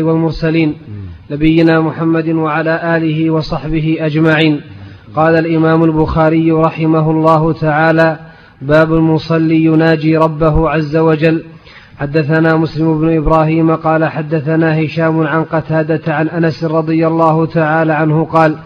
والمرسلين نبينا محمد وعلى آله وصحبه أجمعين. قال الإمام البخاري رحمه الله تعالى باب المصلي يناجي ربه عز وجل. حدثنا مسلم بن إبراهيم قال حدثنا هشام عن قتادة عن أنس رضي الله تعالى عنه قال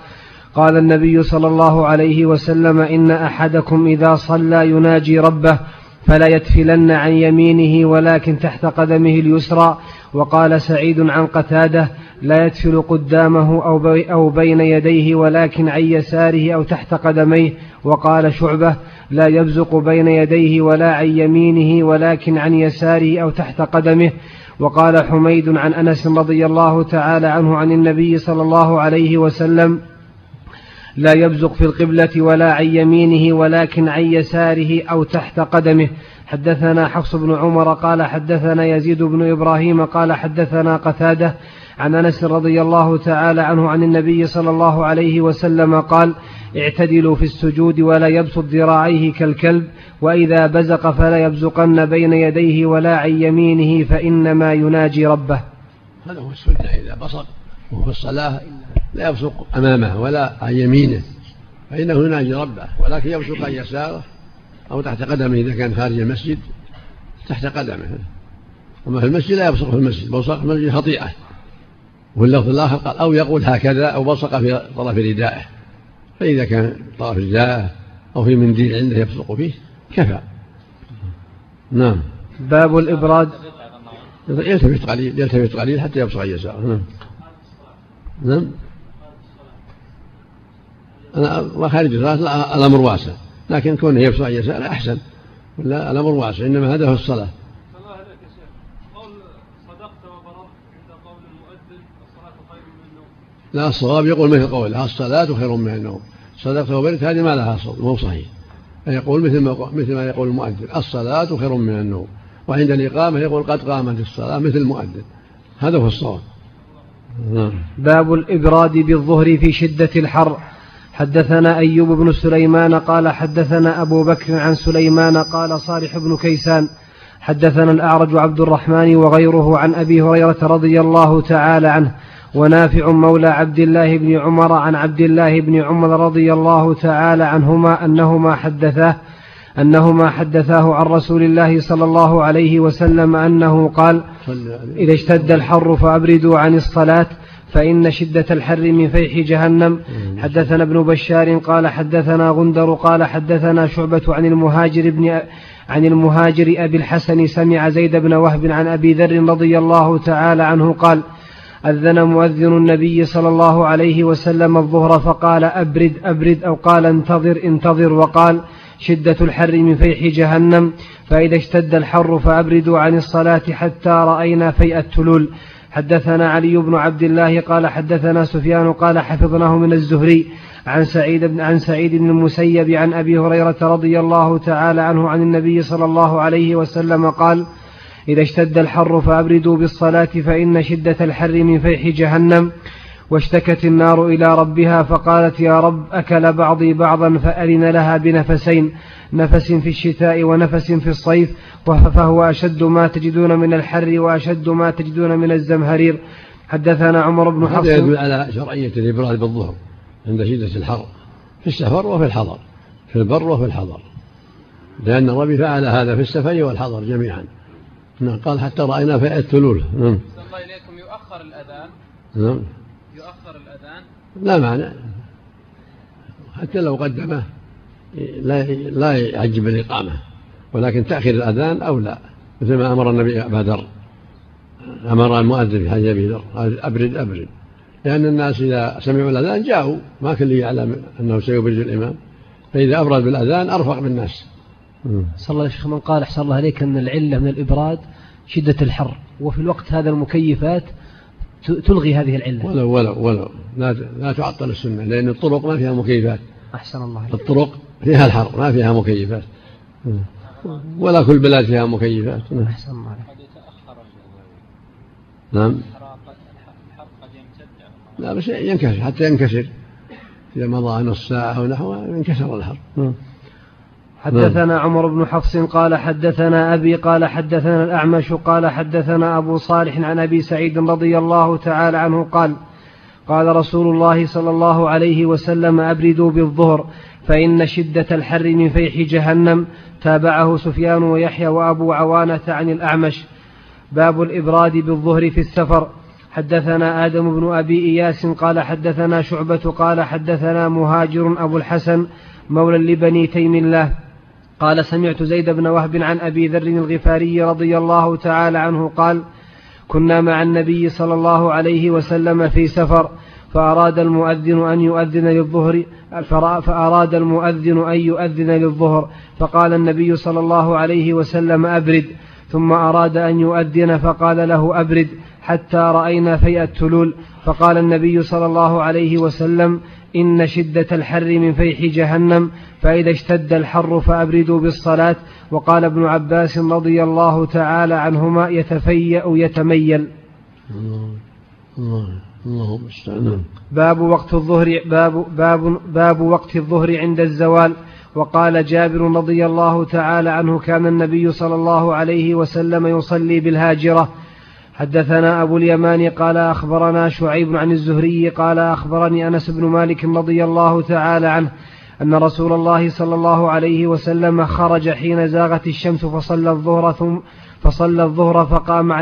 قال النبي صلى الله عليه وسلم إن أحدكم إذا صلى يناجي ربه فلا يتفلن عن يمينه ولكن تحت قدمه اليسرى. وقال سعيد عن قتاده لا يتفل قدامه أو, بي أو بين يديه ولكن عن يساره أو تحت قدميه. وقال شعبة لا يبزق بين يديه ولا عن يمينه ولكن عن يساره أو تحت قدمه. وقال حميد عن أنس رضي الله تعالى عنه عن النبي صلى الله عليه وسلم لا يبزق في القبلة ولا عن يمينه ولكن عن يساره أو تحت قدمه. حدثنا حفص بن عمر قال حدثنا يزيد بن إبراهيم قال حدثنا قتادة عن أنس رضي الله تعالى عنه عن النبي صلى الله عليه وسلم قال اعتدلوا في السجود ولا يبسط ذراعيه كالكلب وإذا بزق فلا يبزقن بين يديه ولا عن يمينه فإنما يناجي ربه. هذا هو السنة إذا بصق وهو في الصلاة لا يبصق أمامه ولا عن يمينه فإنه يناجي ربه ولكن يبصق عن يساره أو تحت قدمه إذا كان خارج المسجد تحت قدمه. أما في المسجد لا يبصق في المسجد بصق في المسجد خطيئة. وفي اللفظ الآخر قال أو يقول هكذا أو بصق في طرف ردائه. فإذا كان طرف ردائه أو في منديل عنده يبصق فيه كفى. نعم. باب الإبراد. يلتفت قليل يلتفت قليل حتى يبصق عن يساره. نعم. نعم. أنا خارج الصلاة الأمر واسع. لكن كونه يبصق عن يساره أحسن. ولا الأمر واسع إنما هذا هو الصلاة. لا الصواب يقول مثل قوله الصلاة خير من النوم. صدقت وبرت هذه ما لها صوت مو صحيح. فيقول مثل ما مثل ما يقول المؤذن الصلاة خير من النوم. وعند الإقامة يقول قد قامت الصلاة مثل المؤذن. هذا هو الصواب. نعم. باب الإبراد بالظهر في شدة الحر. حدثنا أيوب بن سليمان قال حدثنا أبو بكر عن سليمان قال صالح بن كيسان. حدثنا الأعرج عبد الرحمن وغيره عن أبي هريرة رضي الله تعالى عنه ونافع مولى عبد الله بن عمر عن عبد الله بن عمر رضي الله تعالى عنهما أنهما حدثاه أنهما حدثاه عن رسول الله صلى الله عليه وسلم أنه قال إذا اشتد الحر فأبردوا عن الصلاة فإن شدة الحر من فيح جهنم. حدثنا ابن بشار قال حدثنا غندر قال حدثنا شعبة عن المهاجر بن عن المهاجر أبي الحسن سمع زيد بن وهب عن أبي ذر رضي الله تعالى عنه قال أذن مؤذن النبي صلى الله عليه وسلم الظهر فقال أبرد أبرد أو قال انتظر انتظر وقال شدة الحر من فيح جهنم. فإذا اشتد الحر فأبردوا عن الصلاة حتى رأينا فيء التلول. حدثنا علي بن عبد الله قال حدثنا سفيان قال حفظناه من الزهري عن سعيد بن عن سعيد بن المسيب عن أبي هريرة رضي الله تعالى عنه عن النبي صلى الله عليه وسلم قال إذا اشتد الحر فأبردوا بالصلاة فإن شدة الحر من فيح جهنم واشتكت النار إلى ربها فقالت يا رب أكل بعضي بعضا فأذن لها بنفسين نفس في الشتاء ونفس في الصيف فهو أشد ما تجدون من الحر وأشد ما تجدون من الزمهرير. حدثنا عمر بن حفص. هذا يدل على شرعية الإبراد بالظهر عند شدة الحر في السفر وفي الحضر في البر وفي الحضر. لأن الربي فعل هذا في السفر والحضر جميعا. نعم قال حتى رأينا في الثلول. نعم. الله إليكم يؤخر الأذان. نعم. لا معنى حتى لو قدمه لا لا يعجب الإقامة ولكن تأخير الأذان أولى مثل ما أمر النبي أبا ذر. أمر المؤذن في حديث أبي ذر أبرد أبرد. لأن الناس إذا سمعوا الأذان جاءوا ما كل يعلم أنه سيبرد الإمام. فإذا أبرد بالأذان أرفق بالناس. صلى الله عليه من قال أحسن الله عليك أن العلة من الإبراد شدة الحر. وفي الوقت هذا المكيفات تلغي هذه العلة. ولو ولو ولو لا لا تعطل السنة لأن الطرق ما فيها مكيفات. أحسن الله عليك الطرق فيها الحر ما فيها مكيفات. ولا كل بلاد فيها مكيفات. أحسن الله عليك نعم. لا بس ينكسر حتى ينكسر. إذا مضى نص ساعة أو نحوه ينكسر الحر حدثنا عمر بن حفص قال حدثنا أبي قال حدثنا الأعمش قال حدثنا أبو صالح عن أبي سعيد رضي الله تعالى عنه قال قال رسول الله صلى الله عليه وسلم أبردوا بالظهر فإن شدة الحر من فيح جهنم. تابعه سفيان ويحيى وأبو عوانة عن الأعمش. باب الإبراد بالظهر في السفر. حدثنا آدم بن أبي إياس قال حدثنا شعبة قال حدثنا مهاجر أبو الحسن مولى لبني تيم الله قال سمعت زيد بن وهب عن أبي ذر الغفاري رضي الله تعالى عنه قال كنا مع النبي صلى الله عليه وسلم في سفر فأراد المؤذن أن يؤذن للظهر فأراد المؤذن أن يؤذن للظهر فقال النبي صلى الله عليه وسلم أبرد ثم أراد أن يؤذن فقال له أبرد حتى رأينا فيء التلول. فقال النبي صلى الله عليه وسلم إن شدة الحر من فيح جهنم فإذا اشتد الحر فأبردوا بالصلاة. وقال ابن عباس رضي الله تعالى عنهما يتفيأ يتميل. اللهم استعان باب وقت الظهر باب باب باب وقت الظهر عند الزوال. وقال جابر رضي الله تعالى عنه كان النبي صلى الله عليه وسلم يصلي بالهاجرة. حدثنا أبو اليمان قال أخبرنا شعيب عن الزهري قال أخبرني أنس بن مالك رضي الله تعالى عنه أن رسول الله صلى الله عليه وسلم خرج حين زاغت الشمس فصلى الظهر ثم فصلى الظهر فقام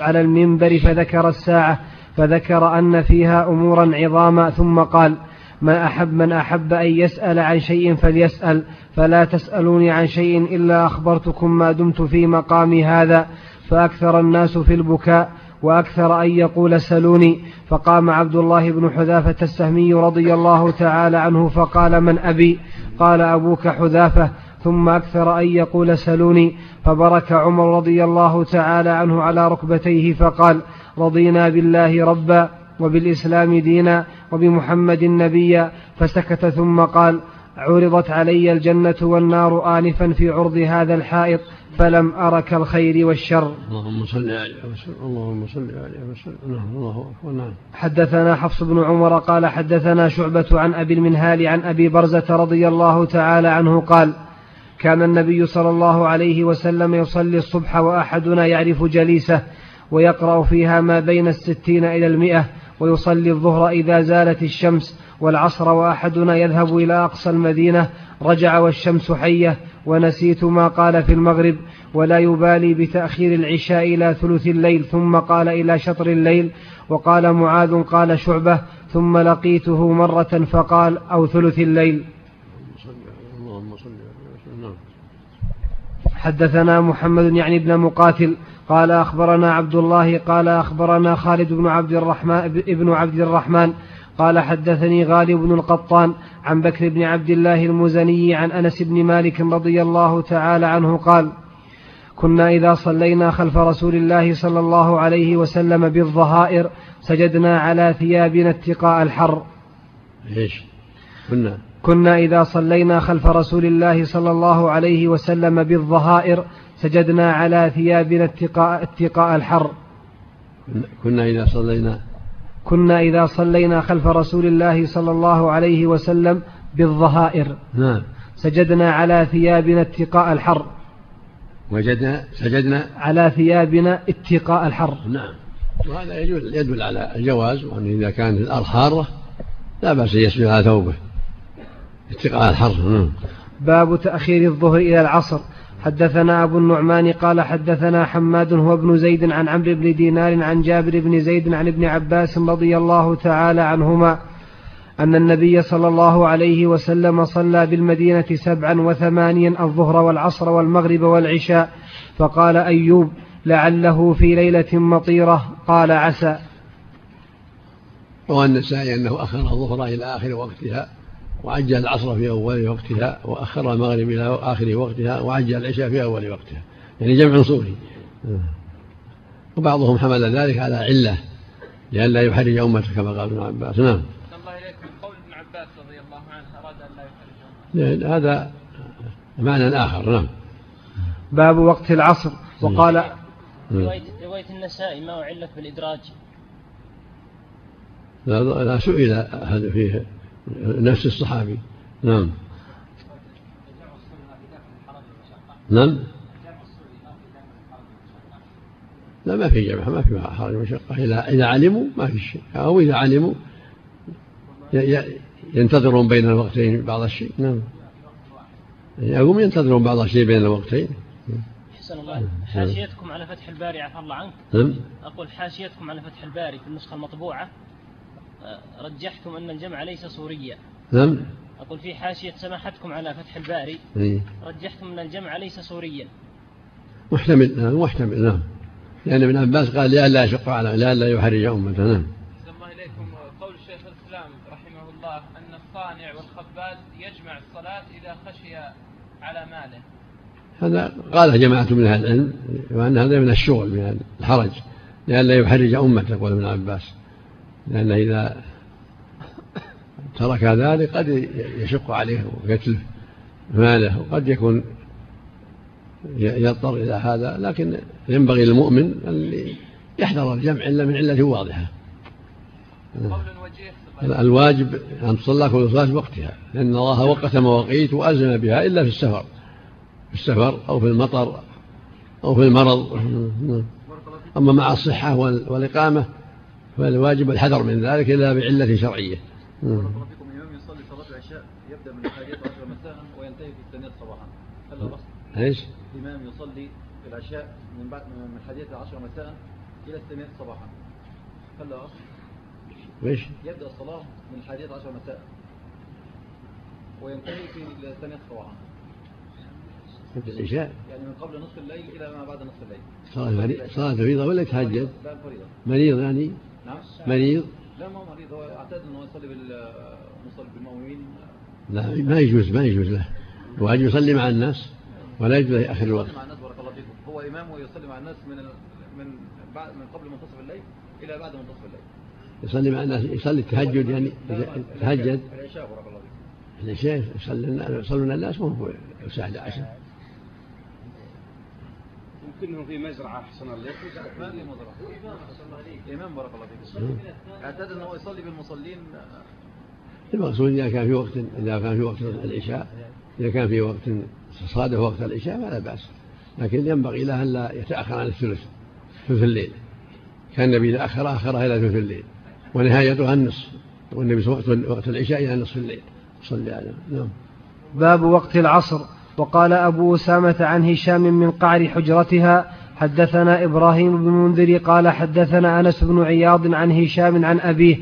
على المنبر فذكر الساعة فذكر أن فيها أمورا عظاما ثم قال من أحب من أحب أن يسأل عن شيء فليسأل. فلا تسألوني عن شيء إلا أخبرتكم ما دمت في مقامي هذا. فأكثر الناس في البكاء وأكثر أن يقول سلوني. فقام عبد الله بن حذافة السهمي رضي الله تعالى عنه فقال من أبي؟ قال أبوك حذافة. ثم أكثر أن يقول سلوني. فبرك عمر رضي الله تعالى عنه على ركبتيه فقال رضينا بالله ربا وبالإسلام دينا. وبمحمد نبيا فسكت ثم قال عرضت علي الجنة والنار آنفا في عرض هذا الحائط فلم أرك الخير والشر. اللهم صل عليه وسلم اللهم صل عليه وسلم نعم الله أكبر. نعم. حدثنا حفص بن عمر قال حدثنا شعبة عن أبي المنهال عن أبي برزة رضي الله تعالى عنه قال كان النبي صلى الله عليه وسلم يصلي الصبح وأحدنا يعرف جليسه ويقرأ فيها ما بين الستين إلى المئة ويصلي الظهر إذا زالت الشمس والعصر وأحدنا يذهب إلى أقصى المدينة رجع والشمس حية ونسيت ما قال في المغرب ولا يبالي بتأخير العشاء إلى ثلث الليل ثم قال إلى شطر الليل وقال معاذ قال شعبة ثم لقيته مرة فقال أو ثلث الليل. حدثنا محمد يعني ابن مقاتل قال أخبرنا عبد الله قال أخبرنا خالد بن عبد الرحمن ابن عبد الرحمن قال حدثني غالب بن القطان عن بكر بن عبد الله المزني عن أنس بن مالك رضي الله تعالى عنه قال كنا إذا صلينا خلف رسول الله صلى الله عليه وسلم بالظهائر سجدنا على ثيابنا اتقاء الحر. إيش؟ كنا. كنا إذا صلينا خلف رسول الله صلى الله عليه وسلم بالظهائر سجدنا على ثيابنا اتقاء, اتقاء الحر. كنا إذا صلينا. كنا إذا صلينا خلف رسول الله صلى الله عليه وسلم بالظهائر. نعم. سجدنا على ثيابنا اتقاء الحر. وجدنا سجدنا. على ثيابنا اتقاء الحر. نعم. وهذا يدل, يدل على الجواز وأن إذا كانت الأرض حارة لا بأس أن يسجد على ثوبه. اتقاء الحر. نعم. باب تأخير الظهر إلى العصر. حدثنا أبو النعمان قال حدثنا حماد هو ابن زيد عن عمرو بن دينار عن جابر بن زيد عن ابن عباس رضي الله تعالى عنهما أن النبي صلى الله عليه وسلم صلى بالمدينة سبعا وثمانيا الظهر والعصر والمغرب والعشاء فقال أيوب لعله في ليلة مطيرة قال عسى. وأن النسائي أنه أخر الظهر إلى آخر وقتها وعجل العصر في أول وقتها وأخر المغرب إلى آخر وقتها وعجل العشاء في أول وقتها. يعني جمع صوري وبعضهم حمل ذلك على علة لئلا يحرج أمته كما قال ابن عباس. نعم. الله إليكم قول ابن عباس رضي الله عنه أراد أن لا يحرج أمته. هذا معنى آخر. نعم. باب وقت العصر. وقال رواية, النسائي ما أعلت بالإدراج. لا, لا سئل هذا فيه. نفس الصحابي. نعم. نعم. لا ما في جمع ما في حرج مشقة إذا إذا علموا ما في شيء. أو إذا علموا ينتظرون بين الوقتين بعض الشيء. نعم. يقوم ينتظرون بعض الشيء بين الوقتين. أحسن الله. حاشيتكم على فتح الباري عفى الله عنك. نعم. أقول حاشيتكم على فتح الباري في النسخة المطبوعة. رجحتم أن الجمع ليس صوريا نعم. أقول في حاشية سماحتكم على فتح الباري. إيه. رجحتم أن الجمع ليس صوريا محتمل نعم محتمل نعم. لأن ابن عباس قال لئلا يشق على لئلا يحرج أمته نعم. الله إليكم. قول الشيخ الإسلام رحمه الله أن الصانع والخباز يجمع الصلاة إذا خشي على ماله. هذا قال جماعة من أهل العلم وأن هذا من الشغل من الحرج لئلا يحرج أمته يقول ابن عباس. لأن إذا ترك ذلك قد يشق عليه ويتلف ماله وقد يكون يضطر إلى هذا لكن ينبغي للمؤمن أن يحذر الجمع إلا من علة واضحة. الواجب أن تصلى كل صلاة وقتها لأن الله وقت مواقيت وألزم بها إلا في السفر في السفر أو في المطر أو في المرض. أما مع الصحة والإقامة فالواجب الحذر من ذلك إلا بعلة شرعية. إمام يصلي صلاة العشاء يبدأ من مساء وينتهي في الثانية صباحا. هل إيش؟ الإمام يصلي العشاء من بعد من الحادية عشر مساء إلى الثانية صباحا. هل إيش؟ يبدأ الصلاة من الحادية عشر مساء وينتهي في الثانية صباحا. العشاء؟ يعني من قبل نصف الليل إلى ما بعد نصف الليل. صلاة فريضة. ولا يتهجد؟ لا الفريضة مريض يعني؟ نعم. مريض؟ لا ما هو مريض. هو اعتاد إنه يصلي بالمصلي بالمؤمنين لا ما يجوز ما يجوز له. الواجب يصلي مع الناس ولا يجوز له آخر الوقت. مع الناس بارك الله فيكم. هو إمام ويصلي مع الناس من من بعد من قبل منتصف الليل إلى بعد منتصف الليل. يصلي مع الناس يصلي التهجد يعني يتهجد العشاء بارك الله فيكم. العشاء يصلي يصلون الناس مو هو الساعة 11 يمكنهم في مزرعة أحسن الله. ما في مزرعة إمام بارك الله فيكم أعتاد أنه يصلي بالمصلين. المقصود إذا كان في وقت إذا كان في وقت العشاء إذا كان في وقت صادف وقت العشاء فلا بأس. لكن ينبغي له ألا يتأخر عن الثلث ثلث الليل. كان النبي إذا أخر أخرها إلى ثلث الليل. ونهايتها النصف. والنبي وقت وقت العشاء إلى نصف الليل. صلى عليه نعم. باب وقت العصر. وقال أبو أسامة عن هشام من قعر حجرتها حدثنا إبراهيم بن منذر قال حدثنا أنس بن عياض عن هشام عن أبيه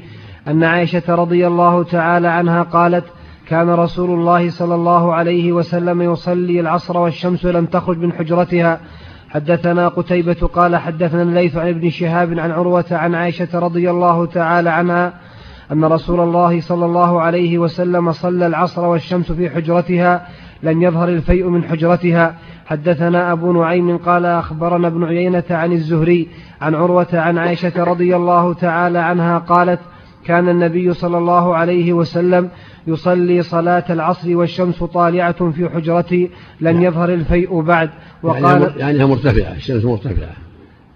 أن عائشة رضي الله تعالى عنها قالت كان رسول الله صلى الله عليه وسلم يصلي العصر والشمس لم تخرج من حجرتها. حدثنا قتيبة قال حدثنا الليث عن ابن شهاب عن عروة عن عائشة رضي الله تعالى عنها أن رسول الله صلى الله عليه وسلم صلى العصر والشمس في حجرتها. لم يظهر الفيء من حجرتها. حدثنا أبو نعيم قال أخبرنا ابن عيينة عن الزهري عن عروة عن عائشة رضي الله تعالى عنها قالت كان النبي صلى الله عليه وسلم يصلي صلاة العصر والشمس طالعة في حجرتي لم يظهر الفيء بعد. وقال يعني يعني مرتفعة الشمس مرتفعة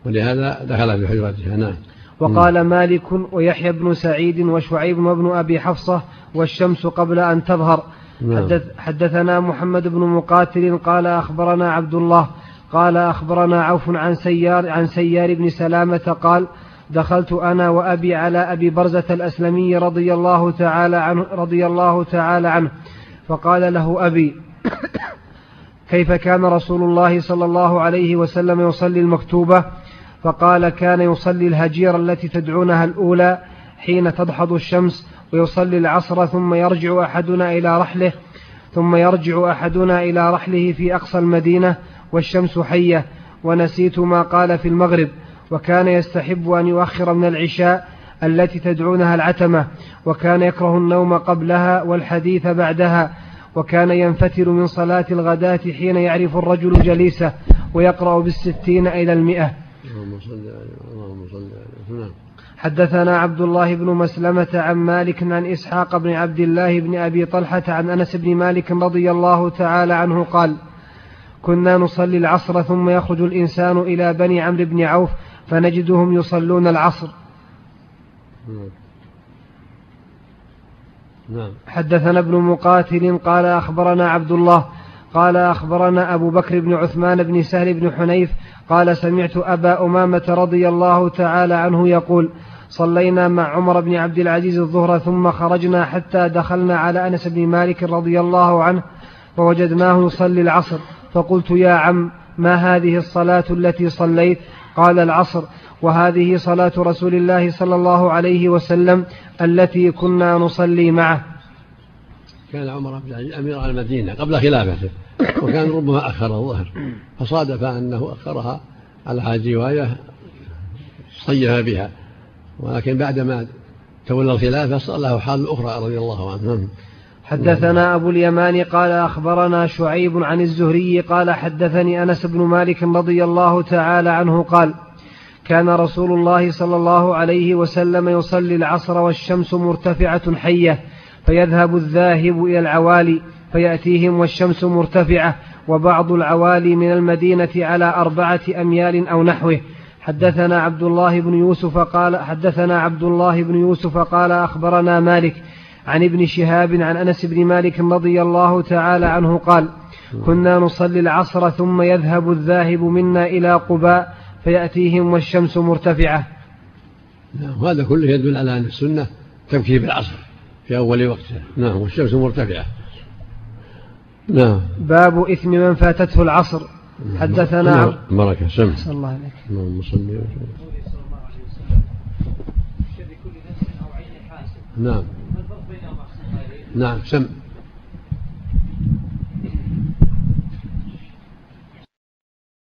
ولهذا دخل في حجرتها نعم. وقال مالك ويحيى بن سعيد وشعيب وابن أبي حفصة والشمس قبل أن تظهر. نعم. حدث حدثنا محمد بن مقاتل قال أخبرنا عبد الله قال أخبرنا عوف عن سيار عن سيار بن سلامة قال دخلت أنا وأبي على أبي برزة الأسلمي رضي الله تعالى عنه رضي الله تعالى عنه. فقال له أبي كيف كان رسول الله صلى الله عليه وسلم يصلي المكتوبة؟ فقال كان يصلي الهجير التي تدعونها الأولى حين تدحض الشمس ويصلي العصر ثم يرجع أحدنا إلى رحله ثم يرجع أحدنا إلى رحله في أقصى المدينة والشمس حية ونسيت ما قال في المغرب وكان يستحب أن يؤخر من العشاء التي تدعونها العتمة وكان يكره النوم قبلها والحديث بعدها وكان ينفتر من صلاة الغداة حين يعرف الرجل جليسه ويقرأ بالستين إلى المئة. اللهم صل عليه اللهم صل عليه نعم. حدثنا عبد الله بن مسلمة عن مالك عن إسحاق بن عبد الله بن أبي طلحة عن أنس بن مالك رضي الله تعالى عنه قال كنا نصلي العصر ثم يخرج الإنسان إلى بني عمرو بن عوف فنجدهم يصلون العصر نعم. حدثنا ابن مقاتل قال أخبرنا عبد الله قال أخبرنا أبو بكر بن عثمان بن سهل بن حنيف قال سمعت أبا أمامة رضي الله تعالى عنه يقول صلينا مع عمر بن عبد العزيز الظهر ثم خرجنا حتى دخلنا على أنس بن مالك رضي الله عنه فوجدناه يصلي العصر. فقلت يا عم ما هذه الصلاة التي صليت؟ قال العصر. وهذه صلاة رسول الله صلى الله عليه وسلم التي كنا نصلي معه. كان عمر بن العزيز أمير على المدينة قبل خلافته وكان ربما أخر الظهر. فصادف أنه أخرها على رواية صيح بها. ولكن بعدما تولى الخلافة صار له حال أخرى رضي الله عنه نعم. حدثنا أبو اليمان قال أخبرنا شعيب عن الزهري قال حدثني أنس بن مالك رضي الله تعالى عنه قال كان رسول الله صلى الله عليه وسلم يصلي العصر والشمس مرتفعة حية فيذهب الذاهب إلى العوالي فيأتيهم والشمس مرتفعة وبعض العوالي من المدينة على أربعة أميال أو نحوه حدثنا عبد الله بن يوسف قال حدثنا عبد الله بن يوسف قال أخبرنا مالك عن ابن شهاب عن أنس بن مالك رضي الله تعالى عنه قال كنا نصلي العصر ثم يذهب الذاهب منا إلى قباء فيأتيهم والشمس مرتفعة. نعم هذا كله يدل على أن السنة تبكي بالعصر في أول وقتها نعم والشمس مرتفعة. نعم. باب إثم من فاتته العصر. حدثنا بركة سم الله عليك اللهم صل وسلم. نعم. نعم سم